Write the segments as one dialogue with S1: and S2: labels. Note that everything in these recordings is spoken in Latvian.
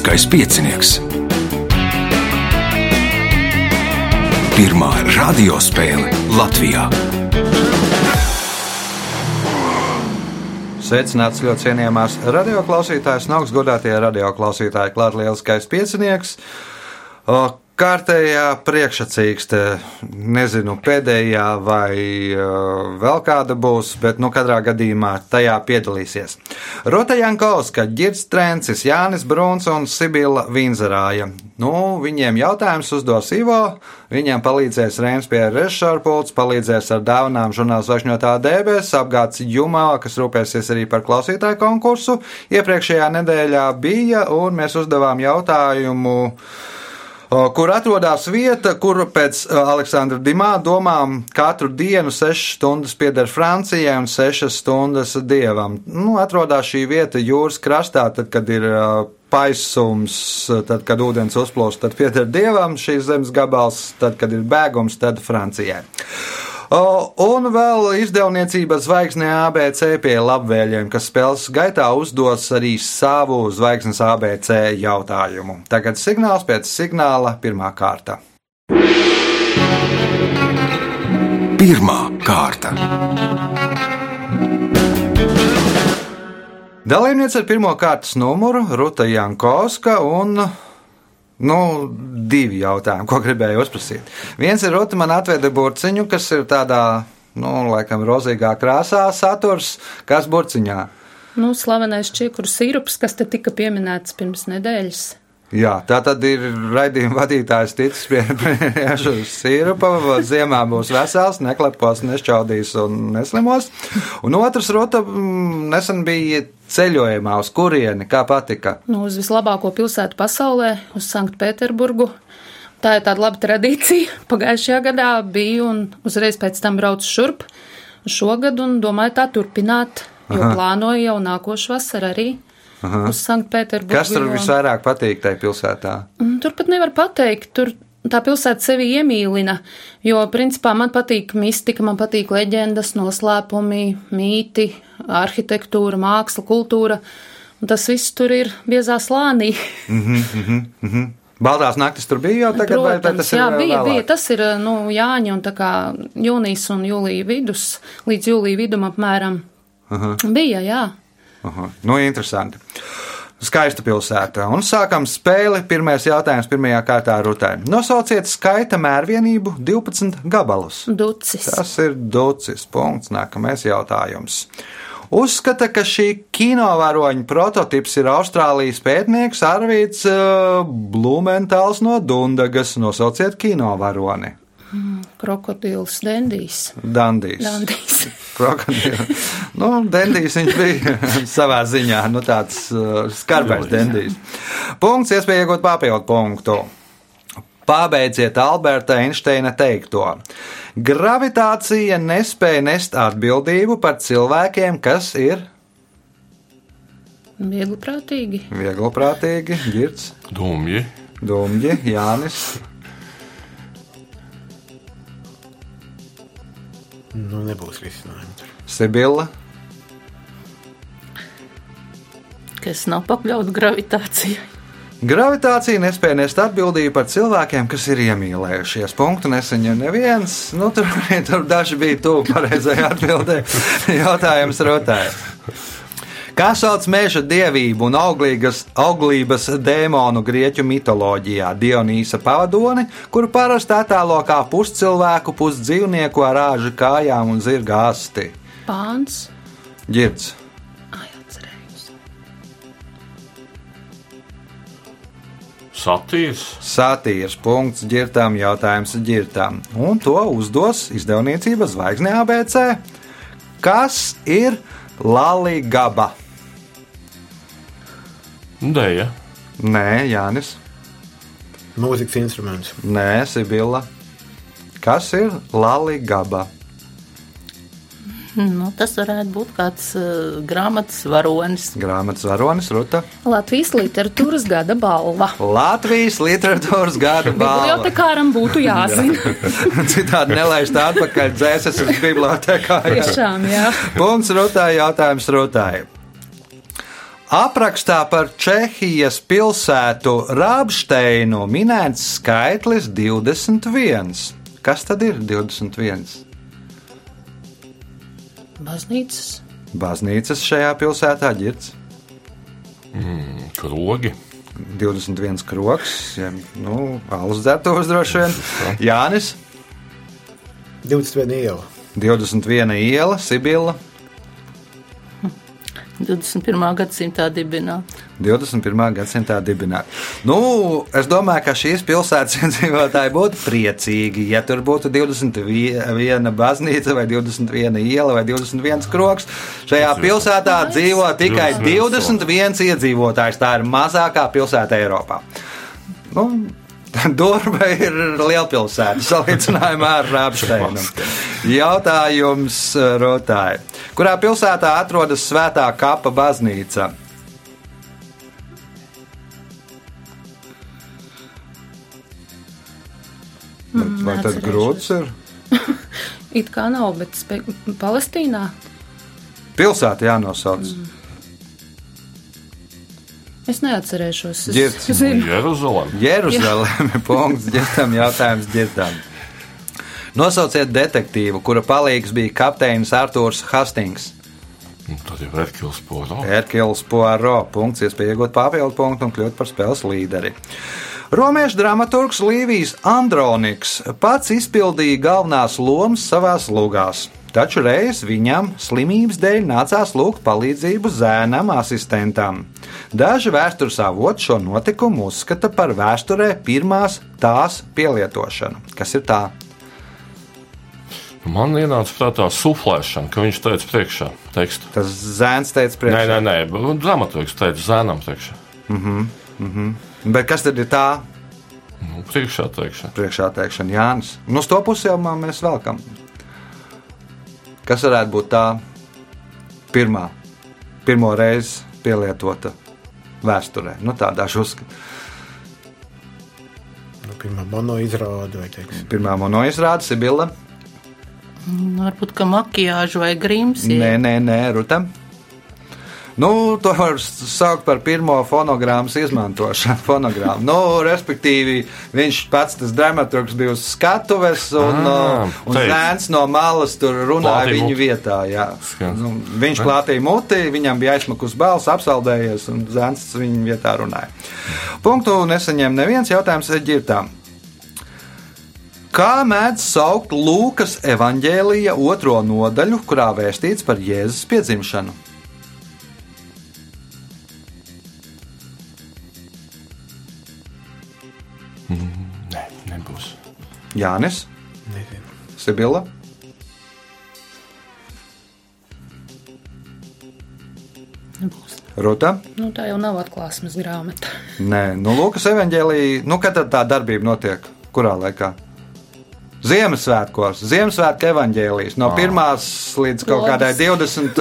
S1: Lieliskais piecinieks. Pirmā radiospēle Latvijā.
S2: Sveicināts ļoti cienījamās radioklausītājas, no augstgadātie radioklausītāji, klāt lieliskais piecinieks. Kārtējā priekšsacīkste, nezinu, pēdējā vai uh, vēl kāda būs, bet, nu, katrā gadījumā tajā piedalīsies. Rota Jankovska, Girts Trencis, Jānis Bruns un Sibila Vinzerāja. Nu, viņiem jautājums uzdos Ivo, viņiem palīdzēs Rēns pie režisora pults, palīdzēs ar dāvanām žurnāls Vašņotā dēbēs, apgāds Jumā, kas rūpēsies arī par klausītāju konkursu. Iepriekšējā nedēļā bija, un mēs uzdevām jautājumu kur atrodas vieta, kur pēc Aleksandra Dimā domām katru dienu 6 stundas pieder Francijai un 6 stundas dievam. Nu, atrodas šī vieta jūras krastā, tad, kad ir paisums, tad, kad ūdens uzplūst, tad pieder dievam šīs zemes gabals, tad, kad ir bēgums, tad Francijai. Un vēl izdevniecība zvaigznē ABC pie labvēliem, kas spēles gaitā uzdos arī savu zvaigznes ABC jautājumu. Tagad signāls pēc signāla pirmā kārta.
S1: Pirmā kārta.
S2: Dalībniece ar pirmā kārtas numuru Ruta Jankovska un Nu, divi jautājumi, ko gribēju uzprasīt. Viens ir rota man atveda burciņu, kas ir tādā, nu, laikam, rozīgā krāsā saturs. Kas burciņā?
S3: Nu, slavenais čiekuru sirups, kas te tika pieminēts pirms nedēļas.
S2: Jā, tā tad ir raidījuma vadītājs ticis pie šī sīrupa. Ziemā būs vesels, neklepos, nešķaudīs un neslimos. Un otrs rota mm, nesen bija ceļojumā, uz kurieni, kā patika?
S3: Nu, uz vislabāko pilsētu pasaulē, uz Sanktpēterburgu. Tā ir tāda laba tradīcija. Pagājušajā gadā biju un uzreiz pēc tam braucu šurp šogad un domāju tā turpināt, jo Aha. plānoju jau nākošu vasaru arī. Aha. uz Sanktpēterburgu.
S2: Kas tur visvairāk patīk tajā pilsētā?
S3: Mm, tur pat nevar pateikt. Tur tā pilsēta sevi iemīlina, jo principā man patīk mistika, man patīk leģendas, noslēpumi, mīti, arhitektūra, māksla, kultūra. Un tas viss tur ir biezā slānī.
S2: mm -hmm, mm -hmm. Baltās naktis tur bija jau tagad,
S3: Protams,
S2: vai tas
S3: jā,
S2: ir?
S3: bija,
S2: vēlāk?
S3: bija. Tas ir nu, Jāņa un tā kā jūnijas un jūlija vidus, līdz jūlija vidum apmēram. Aha. Bija, jā.
S2: Aha. Nu, interesanti. Skaista pilsēta. Un sākam spēli. Pirmais jautājums pirmajā kārtā rutai. Nosauciet skaita mērvienību 12 gabalus.
S3: Ducis.
S2: Tas ir ducis. Punkts. Nākamais jautājums. Uzskata, ka šī kinovaroņa prototyps ir Austrālijas pētnieks Arvīts uh, Blumentāls no Dundagas. Nosauciet kinovaroni.
S3: Mm, krokodils Dendijs.
S2: Dandijs.
S3: Dandijs.
S2: Krokodils. nu, Dendijs viņš bija savā ziņā, nu tāds uh, skarbais Dendijs. Punkts, iespēja iegūt papildu punktu. Pabeidziet Alberta Einsteina teikto. Gravitācija nespēja nest atbildību par cilvēkiem, kas ir
S3: Viegliprātīgi.
S2: vieglprātīgi, ģirds,
S4: Dumji.
S2: dumji, Jānis.
S5: Nu, nebūs risinājums.
S2: Sibila,
S3: Kas nav pakļauts gravitācijai.
S2: Gravitācija nespēja nest atbildību par cilvēkiem, kas ir iemīlējušies. Punktu nesaņem neviens. Nu, tur, tur daži bija tuvu pareizajai atbildēji. Jautājums rotāja. Kā sauc meža dievību un auglīgas, auglības dēmonu grieķu mitoloģijā? Dionīsa pavadoni, kuru parasti attēlo kā puscilvēku, pusdzīvnieku ar āžu kājām un zirga asti.
S3: Pāns.
S2: Girds.
S4: Satīrs.
S2: Satīrs punkts ģirtām, jautājums ģirtām. Un to uzdos izdevniecība Zvaigzne ABC. Kas ir Laligaba?
S4: Dēja.
S2: Nē, Jānis.
S5: Mūzikas instruments.
S2: Nē, Sibila. Kas ir Laligaba?
S6: Nu, tas varētu būt kāds uh, grāmatas varonis.
S2: Grāmatas varonis Ruta.
S3: Latvijas literatūras gada balva.
S2: Latvijas literatūras gada balva.
S3: Bibliotekāram būtu jāzina.
S2: Citādi nelaist atpakaļ dzēses uz bibliotekā.
S3: Tiešām, jā.
S2: Punkts Rutai, jautājums Rutai. Aprakstā par Čehijas pilsētu Rābsteinu minēts skaitlis 21. Kas tad ir 21?
S3: Baznīcas.
S2: Baznīcas šajā pilsētā ģirds.
S4: Krogi.
S2: 21 kroks, ja, nu, alus dzertos droši vien. Jānis,
S5: 21 iela.
S2: 21 iela, Sibila,
S6: 21. gadsimtā dibināta.
S2: 21. gadsimtā dibināta. Nu, es domāju, ka šīs pilsētas iedzīvotāji būtu priecīgi, ja tur būtu 21 baznīca, vai 21 iela, vai 21 kroks. Šajā pilsētā dzīvo tikai 21 iedzīvotājs. Tā ir mazākā pilsēta Eiropā. Nu, Durba ir lielpilsēta salīdzinājumā ar Rāpsteinu. Jautājums Rotāji. Kurā pilsētā atrodas Svētā kapa baznīca?
S3: Mm,
S2: Vai
S3: neatcerēšos.
S2: grūts ir?
S3: It kā nav, bet. Palestīnā.
S2: Pilsēta jānosauc.
S3: Es neatcerēšos. Zinu.
S4: Jeruzalem.
S2: Jeruzaleme. Punkts, ģirdam, jautājums ģirdam. Nosauciet detektīvu, kura palīgs bija kapteinis Arthurs Hastings.
S4: Nu, Tad jau ir Kils Poro.
S2: Erkils Poirot. Punkts, iespēja iegūt papildu punktu un kļūt par spēles līderi. Romiešu dramaturgs Līvijs Androniks pats izpildīja galvenās lomas savās lugās. Taču reiz viņam slimības dēļ nācās lūgt palīdzību zēnam, asistentam. Daži vēstures avoti šo notikumu uzskata par vēsturē pirmās tās pielietošanu. Kas ir tā?
S4: Man ienāca prātā suflēšana, ka viņš teica priekšā tekstu.
S2: Tas zēns teica,
S4: Nē,
S2: priekšā.
S4: nē, nē, dramaturgs teica zēnam priekšā.
S2: Bet kas tad ir tā
S4: Nu, priekšā teikšana.
S2: priekšā teikšana? Jānis. Nu, uz to pusi jau mēs velkam. Kas varētu būt tā pirmā, pirmo reizi pielietota vēsturē? Nu, tā daži uzskata.
S5: Nu, pirmā mono izrāde vai teiksim.
S2: Pirmā monoizrāde Sibila.
S6: Nu, Varbūt, ka makiāža vai grims ir.
S2: Nē, nē, nē, Ruta. Nu, to var saukt par pirmo fonogrammas izmantošanu. Fonogrammu. Nu, respektīvi, viņš pats tas dramaturgs bija uz skatuves, un,
S4: Ah,
S2: uh, un zēns no malas tur runāja viņa
S4: muti.
S2: vietā. Jā. Nu, viņš klātīja muti, viņam bija aizmakus balss, apsaldējies, un zēns viņa vietā runāja. Punktu nesaņēma neviens jautājums ģirtām. Kā mēdz saukt Lūkas evanģēlīja otro nodaļu, kurā vēstīts par Jēzus piedzimšanu? Jānis,
S5: Nezinu.
S2: Sibila,
S6: Nebūs.
S2: Ruta.
S3: Nu, tā jau nav atklāsmes grāmata.
S2: Nē, nu, Lūkas evanģēlīja, nu, kad tad tā darbība notiek? Kurā laikā? Ziemassvētkos, Ziemassvētku evanģēlijas no 1 līdz kaut kādai 20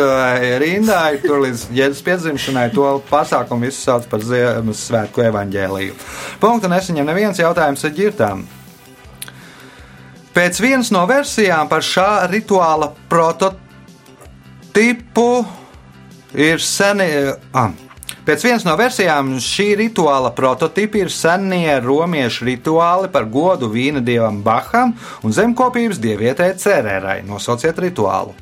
S2: rindai, tur līdz jēzus piedzimšanai, to pasākumu visu sauc par Ziemassvētku evanģēliju. Punktu nesaņem neviens jautājums ar ģirtām. Pēc vienas no versijām par šā rituāla prototipu ir seni. Ah, Pēc vienas no versijām šī rituāla prototipi ir senie romiešu rituāli par godu vīna dievam Baham un zemkopības dievietē Cerērai. Nosauciet rituālu.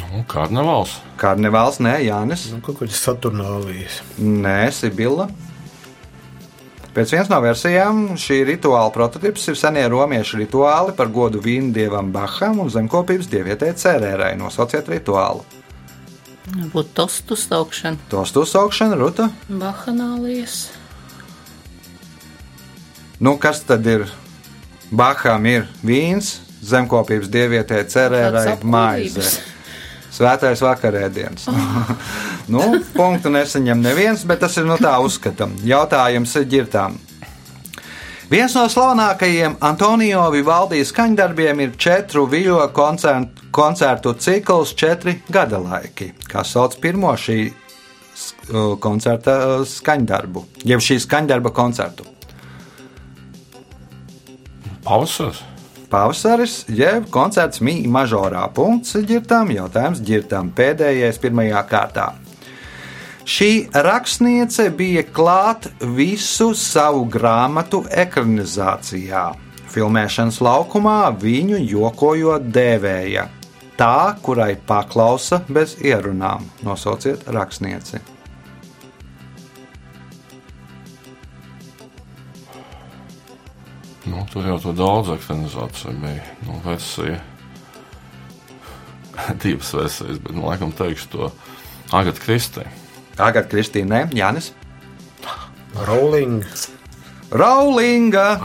S4: Nu, karnevāls.
S2: Karnevāls, nē, Jānis,
S5: Nu, kaut kāds Saturnālijas.
S2: nē, Sibila. Pēc vienas no versijām šī rituāla prototips ir senie romiešu rituāli par godu vīna dievam Baham un zemkopības dievietē Cerērai. Nosauciet rituālu.
S6: Būtu tostu saukšana.
S2: Tos tu saukšana, Ruta.
S3: Bahanālijas.
S2: Nu, kas tad ir? Bahām ir vīns, zemkopības dievietē cerērai maize. Svētais vakarēdienas. nu, punktu nesaņem neviens, bet tas ir no tā uzskatām. Jautājums ir ģirtām. Viens no slavenākajiem Antonio Vivaldī skaņdarbiem ir četru viļo koncertu, koncertu cikls, četri gada laiki, kas sauc pirmo šī koncerta skaņdarbu, jeb šī skaņdarba koncertu.
S4: Pavasars.
S2: Pavasaris, jeb koncerts mīja mažorā. Punkts ģirtām, jautājums ģirtām pēdējais pirmajā kārtā. Šī rakstniece bija klāt visu savu grāmatu ekranizācijā. Filmēšanas laukumā viņu jokojot dēvēja. Tā, kurai paklausa bez ierunām, nosauciet rakstnieci.
S4: Tur jau tur daudz ekranizāciju bija. Nu, versija. Divas versijas, bet, nu, laikam, teikšu to Agata Kristē.
S2: Tagad Kristīne, Jānis.
S5: Rolling.
S2: Raulinga!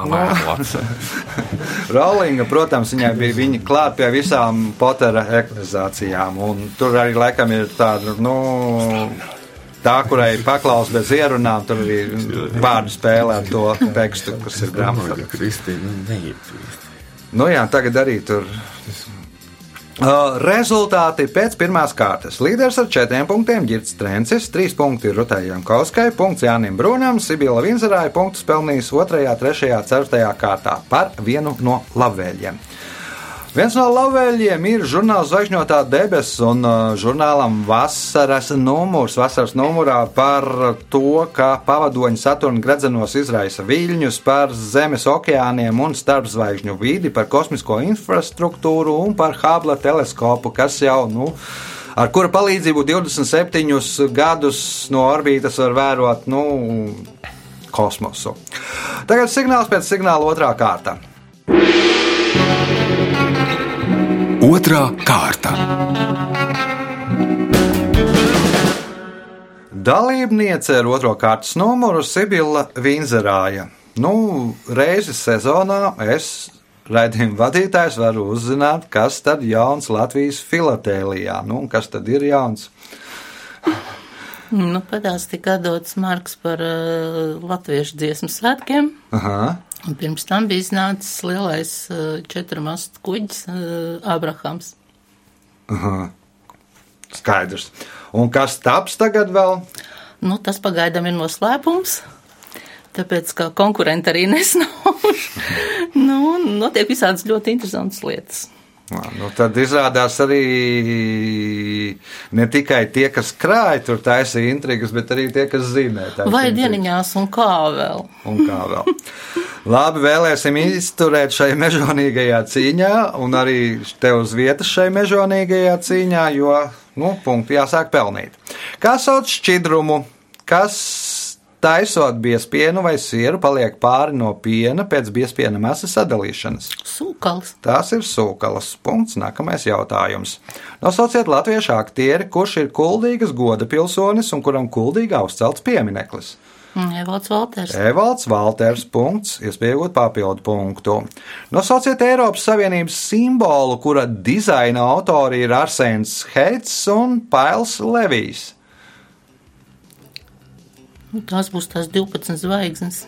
S2: Raulinga, protams, viņai bija viņa klāt pie visām Potera ekranizācijām. un Tur arī laikam ir tāda, nu, tā, kurai paklaus bez ierunām, tur arī vārdu spēlē ar to tekstu, kas ir grāmatā.
S7: Kristīna neiepazīst.
S2: Nu jā, tagad arī tur. Uh, rezultāti pēc pirmās kārtas. Līderis ar četriem punktiem - Girts Trencis, trīs punkti ir Rutējam Kauskai, punkts Jānim Brūnam, Sibila Vinzerāja punktus pelnījis 2, 3, 4 kārtā par vienu no labvēļiem. Viens no labvēļiem ir žurnāls Zvaigžņotā debesis un uh, žurnālam Vasaras numurs. Vasaras numurā par to, kā pavadoņi Saturna gredzenos izraisa viļņus, par Zemes okeāniem un starpzvaigžņu vidi, par kosmisko infrastruktūru un par Hubble teleskopu, kas jau, nu, ar kura palīdzību 27 gadus no orbītas var vērot, nu, kosmosu. Tagad signāls pēc signāla otrā kārta.
S1: Otra kārta.
S2: Dalībniece ar otro kārtas numuru Sibila Vinzerāja. Nu, reizi sezonā es, raidījuma vadītājs, varu uzzināt, kas tad jauns Latvijas filatēlijā. Nu, un kas tad ir jauns?
S6: Nu, pēdās tika dots marks par uh, latviešu dziesmu svētkiem.
S2: Aha.
S6: Un pirms tam bija iznācis lielais uh, četru mastu kuģis uh, Abrahams.
S2: Skaidrs. Un kas taps tagad vēl?
S6: Nu, tas pagaidām ir noslēpums. Tāpēc, ka konkurenti arī nesnauž, nu, notiek visādas ļoti interesantas lietas.
S2: Nā, Nu, tad izrādās arī ne tikai tie, kas krāj, tur taisa intrigas, bet arī tie, kas zīmē.
S6: Vai
S2: intrigas.
S6: dieniņās un kā vēl?
S2: Un kā vēl. Labi, vēlēsim izturēt šai mežonīgajā cīņā, un arī te uz vietas šai mežonīgajā cīņā, jo, nu, punkti jāsāk pelnīt. Kā sauc šķidrumu, kas taisot biespienu vai sieru, paliek pāri no piena pēc biespiena masas sadalīšanas?
S6: Sūkals.
S2: Tās ir sūkalas. Punkts. Nākamais jautājums. Nosauciet latviešu aktieri, kurš ir kuldīgas goda pilsonis un kuram kuldīgā uzcelts piemineklis.
S6: Evalds Valters.
S2: Evalds Valters. Punkts, iespējot papildu punktu. Nosauciet Eiropas Savienības simbolu, kura dizaina autori ir Arsēns Heits un Pails Levijs.
S6: Nu, tās būs tās 12 zvaigznes.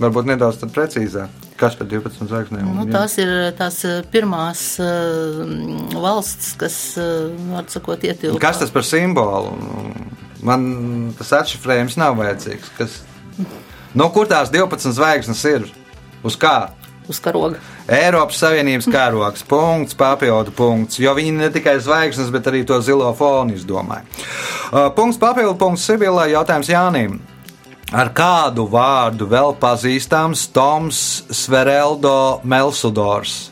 S2: Varbūt nedaudz precīzāk. Kas par 12 zvaigznēm?
S6: Nu, tās ir tās eh, pirmās uh, valsts, kas, uh, var sakot, ietilpa.
S2: Kas tas par simbolu? Man tas atšifrējums nav vajadzīgs. Kas... No kur tās 12 zvaigznes ir? Uz kā?
S6: Uz karoga.
S2: Eiropas Savienības karogs, punkts, papildu punkts. Jo viņi ne tikai zvaigznes, bet arī to zilo fonu izdomāja. Uh, punkts, papildu punkts Sibilai, jautājums Jānim. Ar kādu vārdu vēl pazīstams Toms Svereldo Melsudors?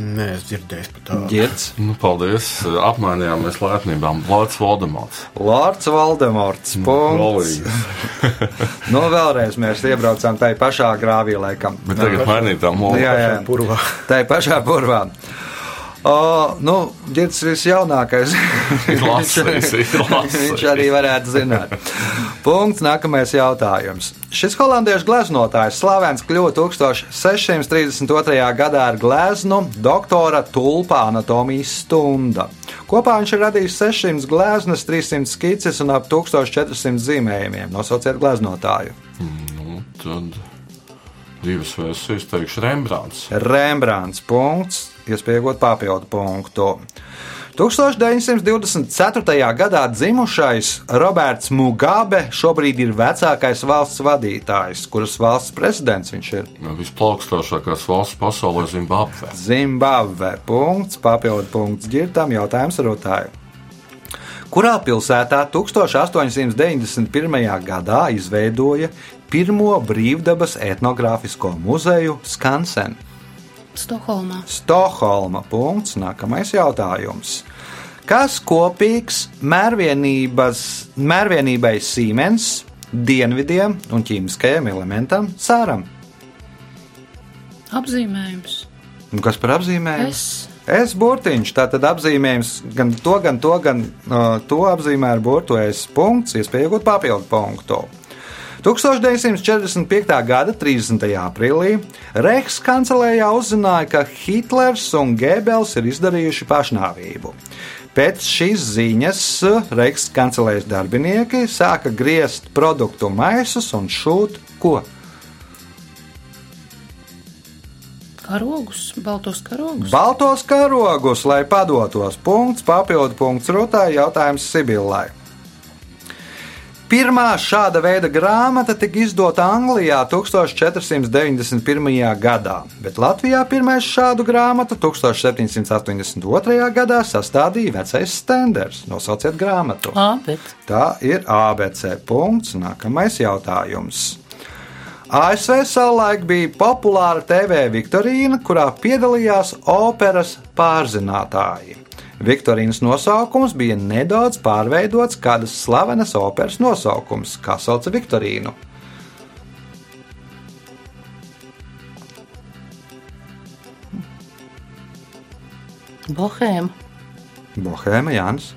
S5: Nē, es dzirdēju par tādu.
S2: Girts,
S4: Nu, paldies. Apmainījāmies laipnībām. Lords Voldemorts.
S2: Lords Voldemorts. Punkts.
S4: Rolīgs.
S2: Nu, vēlreiz mēs iebraucām tajā pašā grāvī, laikam.
S4: Bet tagad mainītām mūziku.
S2: Jā, jā.
S5: Purvā.
S2: Tā ir pašā burvā. O, nu, Girts ir visjaunākais.
S4: Lasījis.
S2: Viņš arī varētu zināt. Punkts. Nākamais jautājums. Šis holandiešu gleznotājs slavens kļuva 1632. gadā ar gleznu doktora tulpa anatomijas stunda. Kopā viņš ir radījis 600 gleznas, 300 skices un ap 1400 zīmējumiem. Nosauciet gleznotāju.
S4: Nu, tad divas versijas teikšu Rembrandts.
S2: Rembrandts. Punkts, iespējot papildu punktu. 1924. gadā dzimušais Roberts Mugabe šobrīd ir vecākais valsts vadītājs, kuras valsts prezidents viņš ir.
S4: Visplaukstošākās valsts pasaulē - Zimbabve.
S2: Zimbabve. Punkts, papildu punkts ģirtam, jautājums rotāju. Kurā pilsētā 1891. gadā izveidoja pirmo brīvdabas etnogrāfisko muzeju Skansen?
S3: Stokholmā.
S2: Stokholma. Punkts. Nākamais jautājums. Kas kopīgs mērvienībai Siemens, dienvidiem un ķīmiskajam elementam sāram?
S3: Apzīmējums.
S2: Un kas par apzīmējumu?
S3: Es.
S2: Es burtiņš, tātad apzīmējums gan to, gan to, gan uh, to apzīmē ar burtu es punkts, iespēja iegūt papildu punktu. 1945. gada 30. aprīlī Reichs kancelējā uzzināja, ka Hitlers un Gēbels ir izdarījuši pašnāvību. Pēc šīs ziņas Reichs kancelējas darbinieki sāka griezt produktu maisus un šūt ko?
S3: Karogus, baltos karogus.
S2: Baltos karogus, lai padotos. Punkts, papildu punkts Rūtai, jautājums Sibillai. Pirmā šāda veida grāmata tika izdota Anglijā 1491. gadā, bet Latvijā pirmais šādu grāmatu 1782. gadā sastādīja vecais Stenders. Nosauciet grāmatu.
S6: A, bet
S2: Tā ir ABC. Punkts. Nākamais jautājums. ASV savulaik bija populāra TV viktorīna, kurā piedalījās operas pārzinātāji. Viktorīnas nosaukums bija nedaudz pārveidots kādas slavenas operas nosaukums, kā sauca Viktorīnu.
S6: Bohēma.
S2: Bohēma Jānis.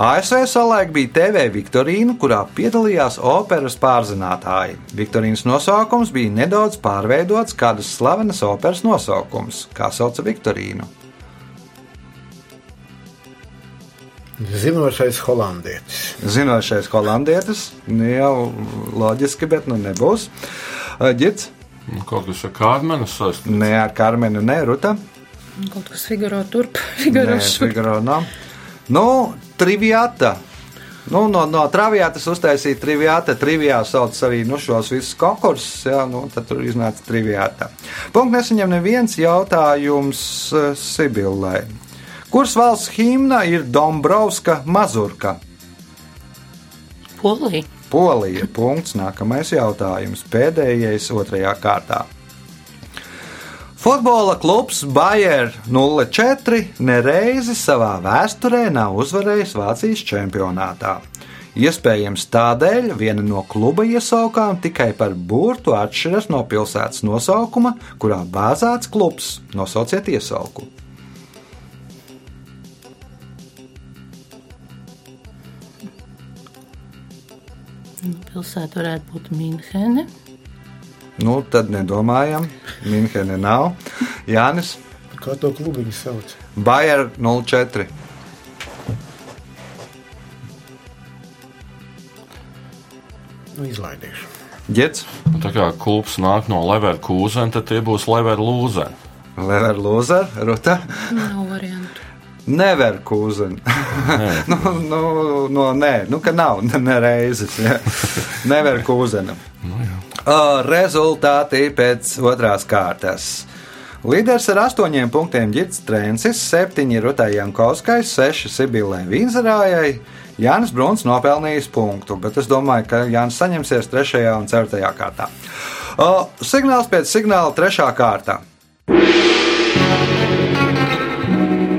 S2: ASV savulaik bija TV viktorīna, kurā piedalījās operas pārzinātāji. Viktorīnas nosaukums bija nedaudz pārveidots kādas slavenas operas nosaukums, kā sauca Viktorīnu.
S5: Zinošais holandietis.
S2: Zinošais holandietis, nu jau loģiski, bet nu nebūs. Girts,
S4: Nu, Kaut kas ar kārmenu saistīts.
S2: ne ar Karmenu, ne Ruta.
S3: Kaut kas figuro turp, figuro
S2: Nē,
S3: šur.
S2: Figaro nav. Nu, triviāta. Nu, no, no traviātas uztaisīja triviāta. Trivijā sauc arī nu, šos visus konkursus. Jā, nu, tad tur iznāca triviāta. Punkts nesaņem neviens jautājums Sibillai. Kuras valsts himna ir Dombrovska mazurka?
S6: Polija.
S2: Polija. Punkts. Nākamais jautājums. Pēdējais otrajā kārtā. Futbola klubs Bayer 04 nereizi savā vēsturē nav uzvarējis Vācijas čempionātā. Iespējams, tādēļ viena no kluba iesaukām tikai par burtu atšķiras no pilsētas nosaukuma, kurā bāzēts klubs. Nosauciet iesauku.
S6: Pilsēta varētu būt Mīnhene.
S2: Nu, tad nedomājam, Minhene nav. Jānis,
S5: Kā to klubiņu sauc?
S2: Bayer 04.
S5: Nu, izlaidīšu.
S2: Ģets,
S4: Tā kā klubs nāk no Leverkūzena, tad tie būs Leverlūzeni.
S2: Lever Lozer, Ruta.
S3: Nav variantu.
S2: Never nu, nu, no, nē, nu, ka nav nereizes. Ja. Never kūzenam. Uh, rezultāti pēc otrās kārtas. Līderis ar astoņiem punktiem Girts Trēnsis, septiņi Rutai Jankovskai, seši Sibilai Vīnzerājai. Jānis Bruns nopelnījis punktu, bet es domāju, ka Jānis saņemsies trešajā un ceturtajā kārtā. Uh, signāls pēc signāla trešā kārta.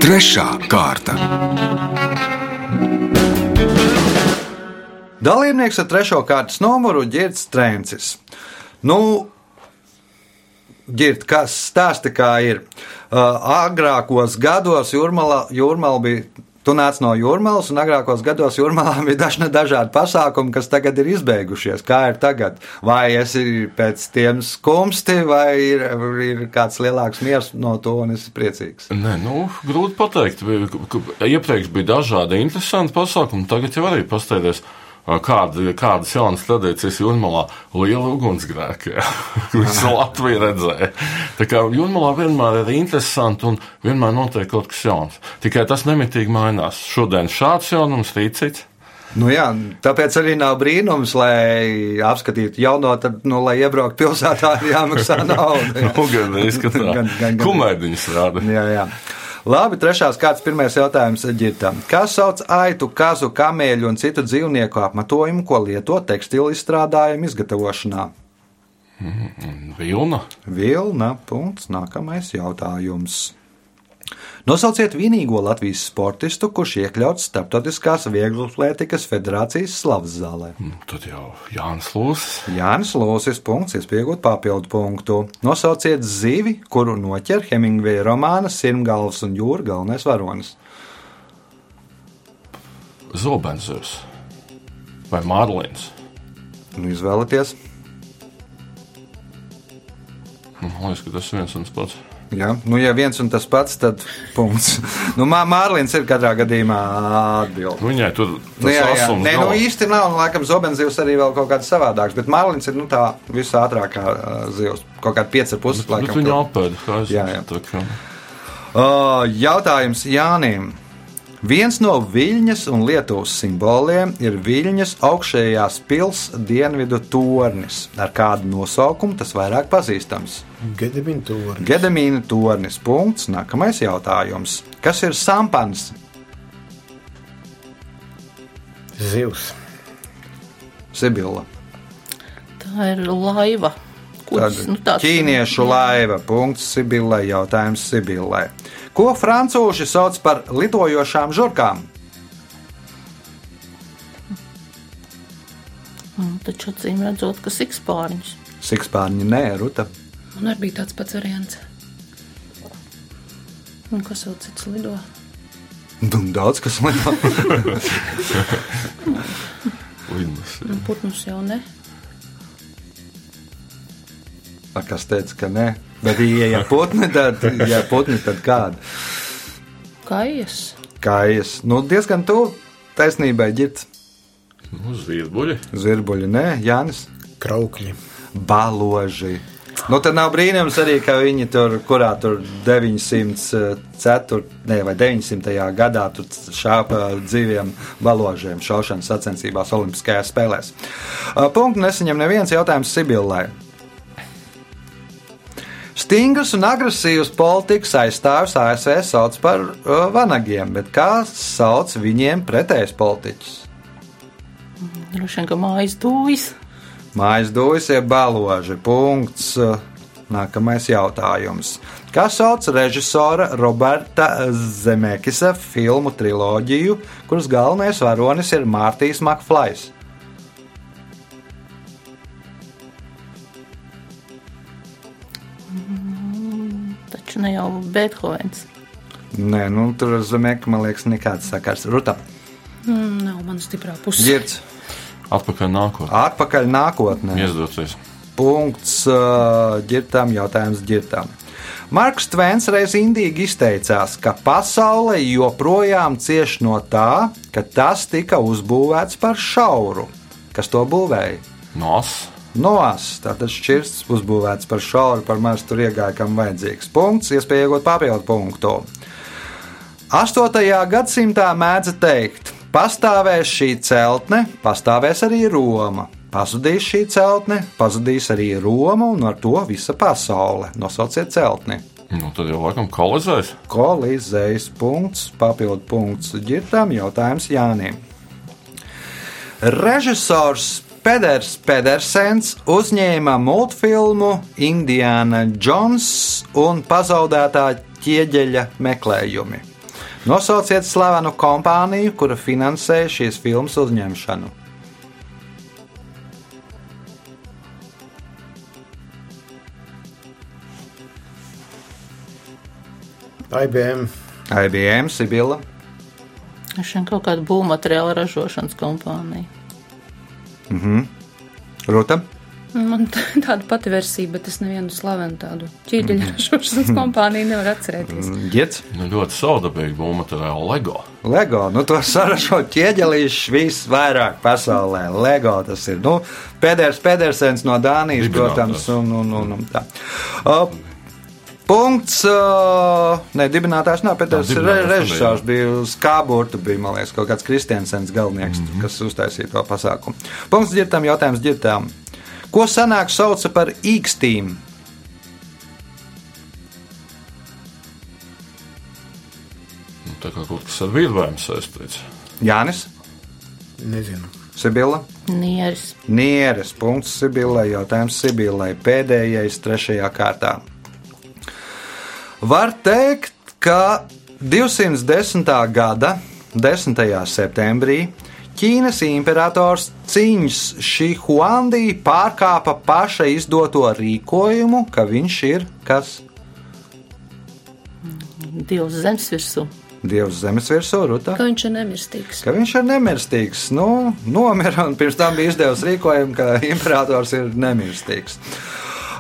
S1: Trešā kārta.
S2: Dalībnieks ar trešo kārtas numuru - Girts Trēncis. Nu, Girt, kas stāsta, kā ir? Uh, agrākos gados jūrmala, jūrmala bija. Tu nāc no jūrmālas, un agrākos gados jūrmālā bija dažna dažādi pasākumi, kas tagad ir izbeigušies. Kā ir tagad? Vai esi pēc tiem skumsti, vai ir, ir kāds lielāks miers no to, un esi priecīgs?
S4: Nē, nu, grūti pateikt. Iepriekš bija dažādi interesanti pasākumi, tagad jau arī pasteigties. Kāda, kādas jaunas tradīcijas jūnmalā? Liela ugunsgrēka, jā, visu Latviju redzēja. Tā kā jūnmalā vienmēr ir interesanti un vienmēr notiek kaut kas jauns. Tikai tas nemitīgi mainās. Šodien šāds jaunums, rīt cits.
S2: Nu jā, tāpēc arī nav brīnums, lai apskatītu jauno, tad, nu, lai iebrauktu pilsētā, jāmaksā nauda. Jā.
S4: Nu, gan izskatā.
S2: Gan- gan- gan-
S4: Kumēdiņas rāda.
S2: Jā, jā. Labi, trešās kārtas pirmais jautājums ģirtam. Kas sauc aitu, kazu, kamēļu un citu dzīvnieku apmetojumu, ko lieto tekstilu izstrādājumu izgatavošanā?
S4: Vilna.
S2: Vilna. Punkts. Nākamais jautājums. Nosauciet vienīgo Latvijas sportistu, kurš iekļauts Startautiskās Vieglatlētikas federācijas slavas zālē.
S4: Nu, Tad jau Jānis Lūsis.
S2: Jānis Lūsis, punkts, iespējot papildu punktu. Nosauciet zivi, kuru noķer Hemingveja romāna Sirmgalvs un jūra galvenais varonis.
S4: Zobenzers. Vai Mārlīns.
S2: Nu, izvēlieties.
S4: Nu, Man liekas, ka tas ir viens un tas pats.
S2: Jā, nu, ja viens un tas pats, tad punkts. Nu, Mā- Mārlīns ir katrā gadījumā atbildīgs.
S4: Nu, Viņai tur
S2: Nu, jā, jā.
S4: asums
S2: Nē, nu, īsti nav. Nu, laikam, zobenzivs arī vēl kaut kāds savādāks. Bet Mārlīns ir nu, tā visātrākā uh, zivs. Kaut kāda 5,5.
S4: Bet
S2: laikam.
S4: viņa apēda. kā es-
S2: Jā, jā. Uh, jautājums Jānim. Viens no Viļņas un Lietuvas simboliem ir Viļņas augšējās pilsētas dienvidu tornis. Ar kādu nosaukumu tas vairāk pazīstams?
S5: Gedimina tornis.
S2: Gedemīna tornis. Punkts. Nākamais jautājums. Kas ir sampans?
S5: Zivs.
S2: Sibila.
S6: Tā ir laiva. Kuģis, nu, tāds-
S2: Ķīniešu laiva. Punkts Sibilai. Jautājums Sibilai. Ko francūži sauc par lidojošām žurkām?
S6: Mm, Taču acīm redzot, ka sikspārņus.
S2: Sikspārņi nē, ruta.
S3: Man arī bija tāds pats variants. Un kas vēl cits lido?
S2: Nu, Daudz kas lido.
S4: Lidmas.
S3: Nu, Putnus jau ne.
S2: A, Kas teica, ka nē? Bet, ja ir putni, tad, ja putni, tad kāda?
S3: Kājas.
S2: Kājas. Nu, diezgan tuvu taisnībai ģirbs.
S4: Nu, Zvirbuļi.
S2: Zirbuļi, nē, Jānis.
S5: Kraukļi.
S2: Baloži. Nu, tad nav brīnums arī, ka viņi tur, kurā tur 904. Ne, vai 900. gadā tur šāpa dzīviem baložiem šaušanas sacensībās Olimpiskajās spēlēs. Uh, Punktu nesaņem neviens jautājums Sibillai. Stingrs un agresīvs politikas aizstāvis ASV sauc par uh, vanagiem, bet kā sauc viņiem pretējs politiķis?
S6: Droši vien, ka mājas dūjas.
S2: Mājas dūjas ir baloži. Punkts. Nākamais jautājums. Kā sauc režisora Roberta Zemekisa filmu triloģiju, kuras galvenais varonis ir Mārtiņš Makflais?
S6: Taču ne jau Beethovens.
S2: Nē, nu tur ar Zemeku man liekas nekāds sakars. Ruta,
S3: Mm, nav man stiprā puse.
S2: ģirds,
S4: Atpakaļ nākotnē.
S2: atpakaļ nākotnē.
S4: Iezdoties.
S2: Punkts uh, ģirtām, jautājums ģirtām. Marks Tvens reiz indīgi izteicās, ka pasaule joprojām cieš no tā, ka tas tika uzbūvēts par šauru. Kas to būvēja?
S4: Nos.
S2: Noas, tātad šķirsts uzbūvēts par šauru, par maz tur iegāja, kam vajadzīgs. Punkts, iespēja iegūt papildu punktu. 8. gadsimtā mēdza teikt, pastāvēs šī celtne, pastāvēs arī Roma. Pazudīs šī celtne, pazudīs arī Roma un ar to visa pasaule. Nosauciet celtni.
S4: Nu, tad jau laikam kolizēs.
S2: Kolizējas punkts, papildu punkts ģirtām, jautājums Jānim. Režisors Peders Pedersens uzņēma multfilmu Indiana Jones un pazaudētā ķieģeļa meklējumi. Nosauciet slavenu kompāniju, kura finansēja šīs filmas uzņemšanu.
S5: IBM.
S2: IBM, Sibila,
S6: Droši vien kaut kāda būvmateriāla ražošanas kompānija.
S2: Ruta.
S3: Man tā- tāda pati versija, bet es nevienu slavenu tādu ķīģeļu ražošanas kompāniju nevaru atcerēties.
S2: Girts.
S4: Nu, ļoti saudabīgi būvmateriāli LEGO.
S2: Lego, nu to saražo ķieģelīši visvairāk pasaulē. Lego tas ir, nu, Pēdējais Pēdersens no Dānijas, protams, un, un, un, un tā. Uh, Punkts. Uh, Nē, dibinātājs nav Pēters.
S4: Nav,
S2: Re, režisors bija uz Kāburta, bija, man liekas, kaut kāds Kristiansens galvenieks, mm -hmm. kas uztaisīja to pasākumu. Punkts ģirtam, jautājums ģirtām. Ko senāk sauca par īkstīm?
S4: Nu, tā kā kaut kas ar virvēm saistīts.
S2: Jānis,
S5: Nezinu.
S2: Sibila.
S6: Nieris.
S2: Nieres punkts Sibilai, jautājums Sibilai. Pēdējais, trešajā kārtā. Var teikt, ka 210. gada 10. septembrī Ķīnas imperators Ciņš Šihuandī pārkāpa paša izdoto rīkojumu, ka viņš ir kas?
S6: Dievs zemes virsū.
S2: Dievs zemes virsū, Ruta.
S3: Ka viņš ir nemirstīgs.
S2: Ka viņš ir nemirstīgs. Nu, nomira un pirms tam bija izdevusi rīkojumu, ka imperators ir nemirstīgs.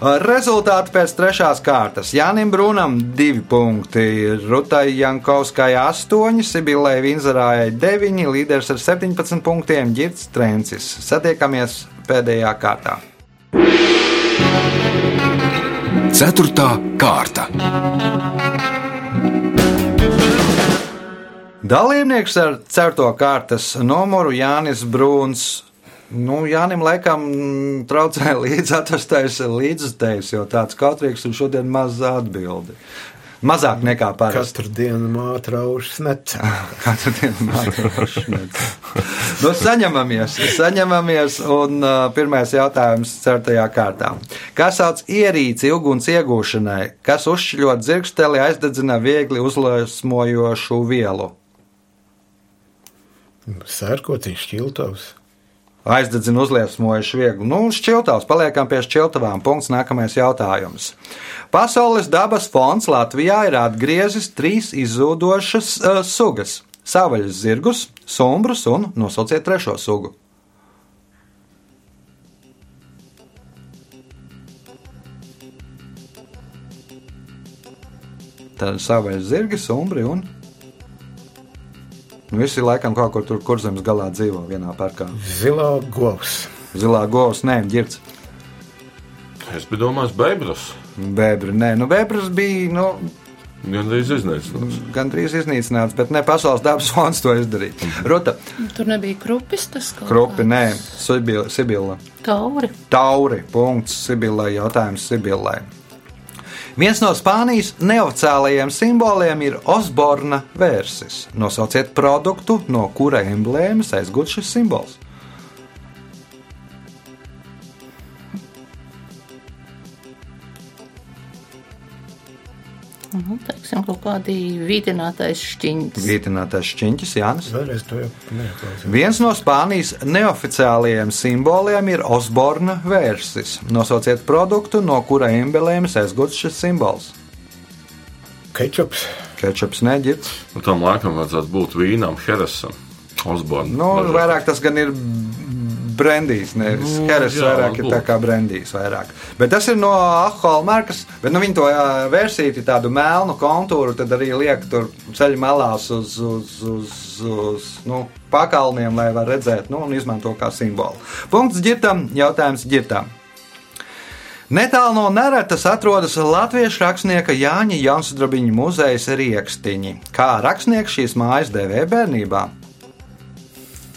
S2: Rezultāti pēc trešās kārtas. Jānim Brunam divi punkti, Rutai Jankovskai astoņi, Sibilai Vinzarājai deviņi, līderis ar 17 punktiem Girts Trencis. Satiekamies pēdējā kārtā.
S1: Ceturtā kārta.
S2: Dalībnieks ar certo kārtas numuru Jānis Brūns. Nu, Jānim laikam traucēja līdzi atrastais līdzstājs, jo tāds kautrīgs un šodien maz atbildi. Mazāk nekā parasti.
S5: Katru dienu māte raušas necēla.
S2: Katru dienu mākslinieks. nu, saņemamies, saņemamies, un uh, pirmais jautājums certajā kārtā. Kas sauc ierīci uguns iegūšanai, kas uzšķļot dzirksteli aizdedzina viegli uzliesmojošu vielu?
S5: Sērkotīgs šķiltavs.
S2: Aizdedzina uzliesmojuši viegli. Nu, šķiltavs, paliekam pie šķiltavām. Punkts nākamais jautājums. Pasaules dabas fonds Latvijā ir atgriezis trīs izzūdošas uh, sugas - savaļas zirgus, sombrus un nosauciet trešo sugu. Tad savaļas zirgi, sombri un. Nu, visi laikam kaut kur tur kurzemes galā dzīvo vienā parkā.
S5: Zilā govs.
S2: Zilā govs, nē, ģirds.
S4: Es biju domājis, Bēbras.
S2: Bēbri, nē, nu, bēbras bija nu,
S4: Gan drīz iznīcināts.
S2: gandrīz iznīcināts, bet ne pasaules dabas fonds to izdarīja. Ruta,
S3: Tur nebija krupis tas kaut
S2: Krupi,
S3: kāds?
S2: nē, Sibila, Sibila.
S6: Tauri.
S2: Tauri, punkts Sibilai, jautājums Sibilai. Viens no Spānijas neoficiālajiem simboliem ir Osborna vērsis. Nosauciet produktu, no kura emblēmas aizgūts šis simbols.
S6: Nu, teiksim, kaut kādi vītinātais šķiņķis.
S2: Vītinātais šķiņķis, Jānis.
S5: Vēlreiz to jau neklausījos.
S2: Viens no Spānijas neoficiālajiem simboliem ir Osborna vērsis. Nosauciet produktu, no kura emblēmas aizgūts šis simbols.
S5: Kečups.
S2: Kečups neģits.
S4: Nu, tam laikam vajadzētu būt vīnam, Heresam, Osbornam.
S2: Nu, vairāk tas gan ir brendijs, nevis
S4: Nu,
S2: Heres.
S4: jā,
S2: Vairāk ir tā kā brendijs. Vairāk. Bet tas ir no alkohola markas. Bet nu, viņi to ā, versiti tādu melnu kontūru, tad arī liek tur ceļu malās uz, uz, uz, uz nu, pakalniem, lai var redzēt nu, un izmanto kā simbolu. Punkts ģirtam, jautājums ģirtam. Netālu no Neretas atrodas latviešu rakstnieka Jāņa Jansdrabiņa muzeja Riekstiņi. Kā rakstnieks šīs mājas dēvē bērnībā?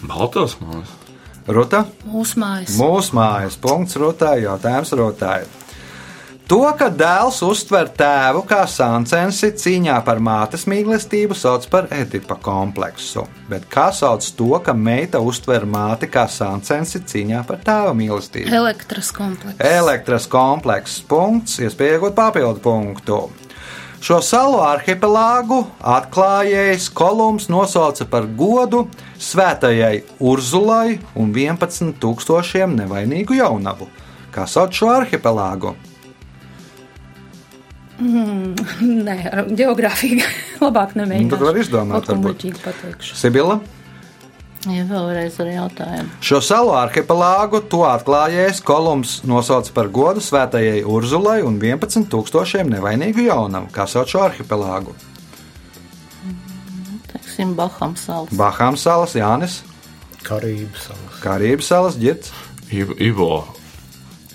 S4: Baltās mājas.
S2: Ruta?
S3: Mūsu mājas.
S2: Mūsu mājas punkts rotāja, jautājums rotāja. To, ka dēls uztver tēvu kā sāncensi cīņā par mātes mīlestību, sauc par Edipa kompleksu. Bet kā sauc to, ka meita uztver māti kā sāncensi cīņā par tēva mīlestību?
S3: Elektras komplekss.
S2: Elektras komplekss, punkts, iespēja iegūt papildu punktu. Šo salu arhipelāgu atklājējs Kolumbs nosauca par godu svētajai Urzulai un 11,000 nevainīgu jaunavu. Kā sauc šo arhipelāgu?
S3: Nē, geogrāfija labāk nemēģināšu.
S2: Nu, tad var izdomāt, varbūt. Sibila?
S6: Ja vēlreiz ar jautājumu.
S2: Šo salu arhipelāgu to atklājējis Kolumbs nosauca par godu svētajai Urzulai un 11 tūkstošiem nevainīgu jaunavu, kā sauc šo arhipelāgu.
S6: Teiksim, Baham salas.
S2: Bahām salas, Jānis,
S5: Karības salas.
S2: Karības salas.
S4: Ivo- Ivo,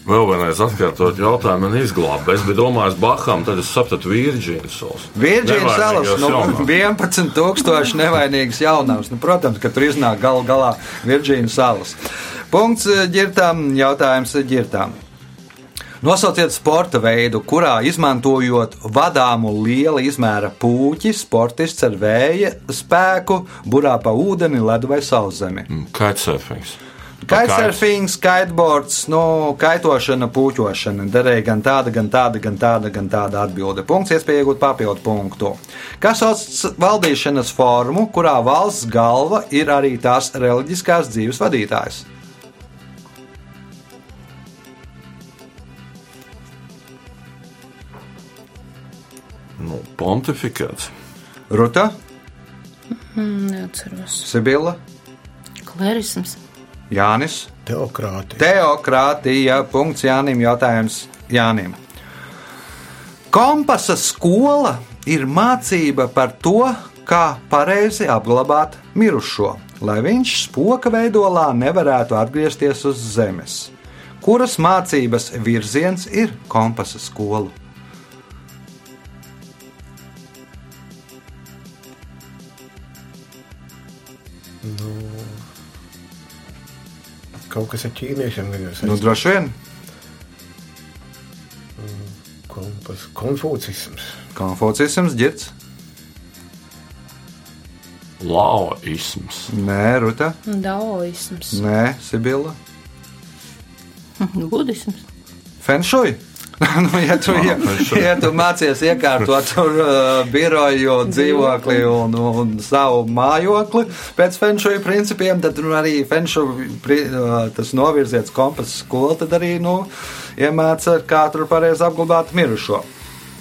S4: vēl vienreiz atkārtot jautājumu, man izglāba. Es biju domājis, Bahām, tad es sapratu Virģīnas salas.
S2: Virģīnas salas, nu,
S4: jaunavas.
S2: 11 tūkstoši nevainīgas jaunavas. Nu, protams, ka tur iznāk gal galā Virģīnas salas. Punkts eh, ģirtām, jautājums eh, ģirtām. Nosauciet sporta veidu, kurā izmantojot vadāmu liela izmēra pūķi, sportists ar vēja spēku burā pa ūdeni, ledu vai sauszemi.
S4: Kitesurfings.
S2: Kitesurfings, kiteboards, nu, kaitošana, puķošana. Derēja gan tāda, gan tāda, gan tāda, gan tāda atbilde. Punkts, iespēja iegūt papildu punktu. Kas sauc valdīšanas formu, kurā valsts galva ir arī tās reliģiskās dzīves vadītājs?
S4: Nu, pontifikāts.
S2: Ruta,
S3: Mm, Neatceros.
S2: Sibila,
S6: Klerisms.
S2: Jānis.
S5: Teokrātija.
S2: Teokrātija. Punkts Jānim. Jautājums Jānim. Kompasa skola ir mācība par to, kā pareizi apglabāt mirušo, lai viņš spoka veidolā nevarētu atgriezties uz zemes. Kuras mācības virziens ir kompasa skola?
S5: Kaut kas ar ķīniešiem gadījumā.
S2: Nu, droši vien
S5: Kompas, konfūcisms.
S2: konfucisms, ģirts.
S4: Laoisms.
S2: Nē, Ruta.
S3: Daoisms.
S2: Nē, Sibila.
S6: Budisms.
S2: Fenšuj. nu, ja, tu, ja, ja tu mācies iekārtot tur uh, biroju, dzīvokli un, un savu mājokli pēc fenšuja principiem, tad nu, arī fenšuja pri, uh, tas novirziets kompass skola, tad arī nu, iemāca, kā tur pareizi apglabāt mirušo.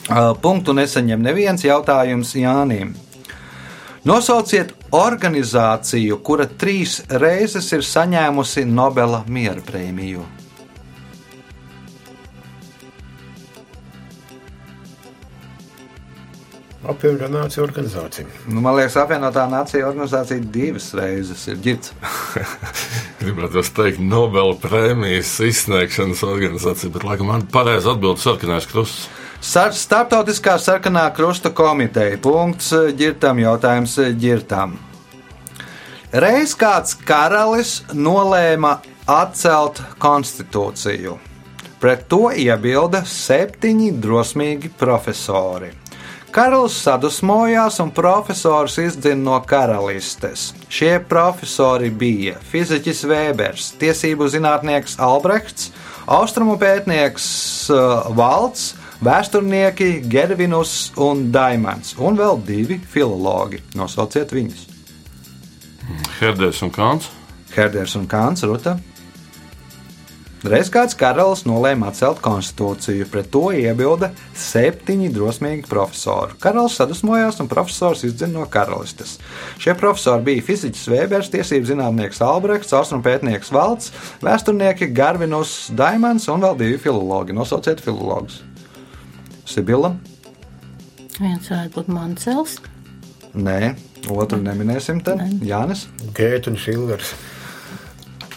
S2: Uh, punktu nesaņem neviens jautājums Jānim. Nosauciet organizāciju, kura trīs reizes ir saņēmusi Nobela miera prēmiju.
S5: Apvienotā nācija organizācija.
S2: Nu, man liekas, apvienotā nācija organizācija divas reizes ir ģirts.
S4: Gribētu teikt, Nobela prēmijas izsniegšanas organizācija, bet laikam man pareizi atbild sarkanais krusts.
S2: Sar- Startautiskā sarkanā krusta komiteja. Punkts eh, ģirtam, jautājums eh, ģirtam. Reiz kāds karalis nolēma atcelt konstitūciju. Pret to iebilda septiņi drosmīgi profesori. Karalis sadusmojās un profesors izdzina no karalistes. Šie profesori bija fiziķis Vēbers, tiesību zinātnieks Albrechts, austrumu pētnieks uh, Valts, vēsturnieki Gervinus un Daimans, un vēl divi filologi. Nosauciet viņus.
S4: Herders un Kants.
S2: Herders un Kāns Ruta. Reiz kāds karalis nolēma atcelt konstitūciju, pret to iebilda septiņi drosmīgi profesori. Karalis sadusmojās un profesors izdzina no karalistes. Šie profesori bija fiziķis Vēbers, tiesību zinātnieks Albrechts, austrumu pētnieks Valts, vēsturnieki Garvinus Daimans un vēl divi filologi. Nosauciet filologus. Sibila?
S6: Viens varētu būt Mancels.
S2: Nē, otru neminēsim te. Jānis?
S5: Gēta un Šilvers.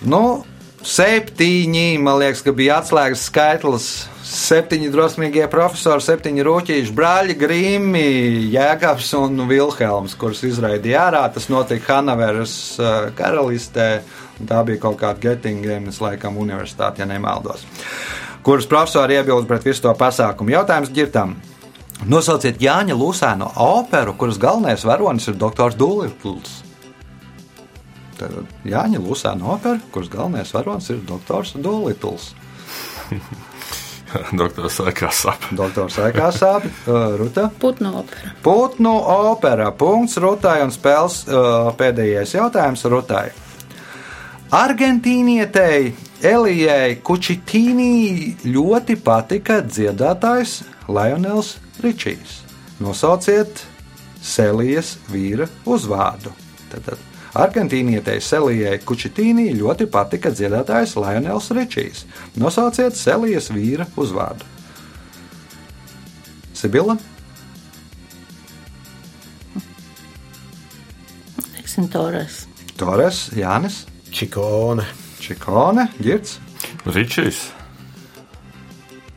S2: Nu, septiņi, man liekas, ka bija atslēgas skaitlis. Septiņi drosmīgie profesori, septiņi rūtīši brāļi, Grīmi, Jēkabs un Vilhelms, kurus izraidīja ārā. Tas notika Hanoveras uh, karalistē. Tā bija kaut kāda Göttingenas, laikam, universitāte, ja nemaldos. Kuras profesori iebilda pret visu to pasākumu? Jautājums ģirtam. Nosauciet Jāņa Lūsēno operu, kuras galvenais varonis ir doktors Dulitls. Tad Jāņa Lūsēna opera, kuras galvenais varonis ir doktors Dolitls.
S4: Doktors Sēkā sap.
S2: Doktors Aikā sāpju, uh, Ruta.
S3: Putnu opera.
S2: Putnu opera. Punkts Rutai un spēles uh, pēdējais jautājums Rutai. Argentīnietei Elijai Kučitīnī ļoti patika dziedātājs Lionels Ričijs. Nosauciet Selijas vīra uzvārdu. Tad Argentīnietei Selijai Kučitīnī ļoti patika dziedātājs Lionels Ričijs. Nosauciet Selijas vīra uzvārdu. Sibila,
S6: Teiksim, Torres.
S2: Torres, Jānis,
S5: Čikone.
S2: Čikone, Girts.
S4: Ričijs.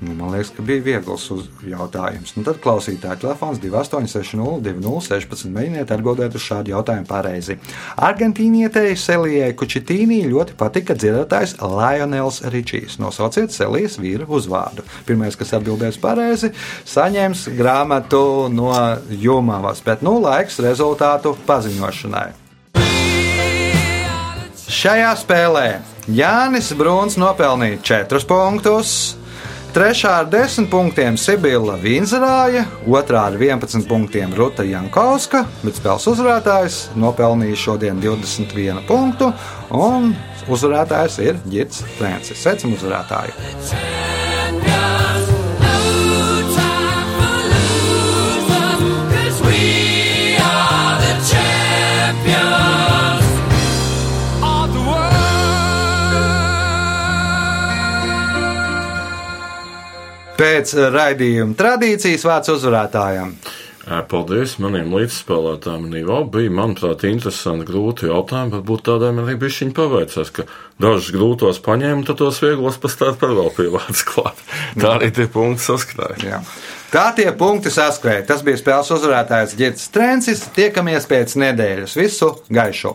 S2: Nu, man liekas, ka bija viegls jautājums. Nu, tad klausītāja telefons 2860, 2016. Mēģiniet atbildēt uz šādu jautājumu pareizi. Argentīnietei Selijai Kučitīnī ļoti patika dziedātājs Lionels Ričijs. Nosauciet Selijas vīra uzvārdu. Pirmais, kas atbildēs pareizi, saņems grāmatu no Jūmavas, bet nu laiks rezultātu paziņošanai. Šajā spēlē Jānis Bruns nopelnīja 4 punktus. Trešā ar 10 punktiem Sibila Vīnzerāja, otrā ar 11 punktiem Ruta Jankauska, bet spēles uzvarētājs nopelnīja šodien 21 punktu, un uzvarētājs ir Girts Francis. Sveicam uzvarētāju! Pēc raidījuma tradīcijas vārds uzvarētājam.
S4: Ē, Paldies maniem līdzspēlētājiem. Nīvo bija, manuprāt, interesanti, grūti jautājumi. Varbūt tādiem arī bija viņa paveicās, ka dažus grūtos paņēma, tad tos vieglos pastāv par vēl pievāc klāt. Tā arī tie punkti saskrāja.
S2: Tā tie punkti saskrēja. Tas bija spēles uzvarētājs Girts Trencis. Tiekamies pēc nedēļas. Visu gaišu!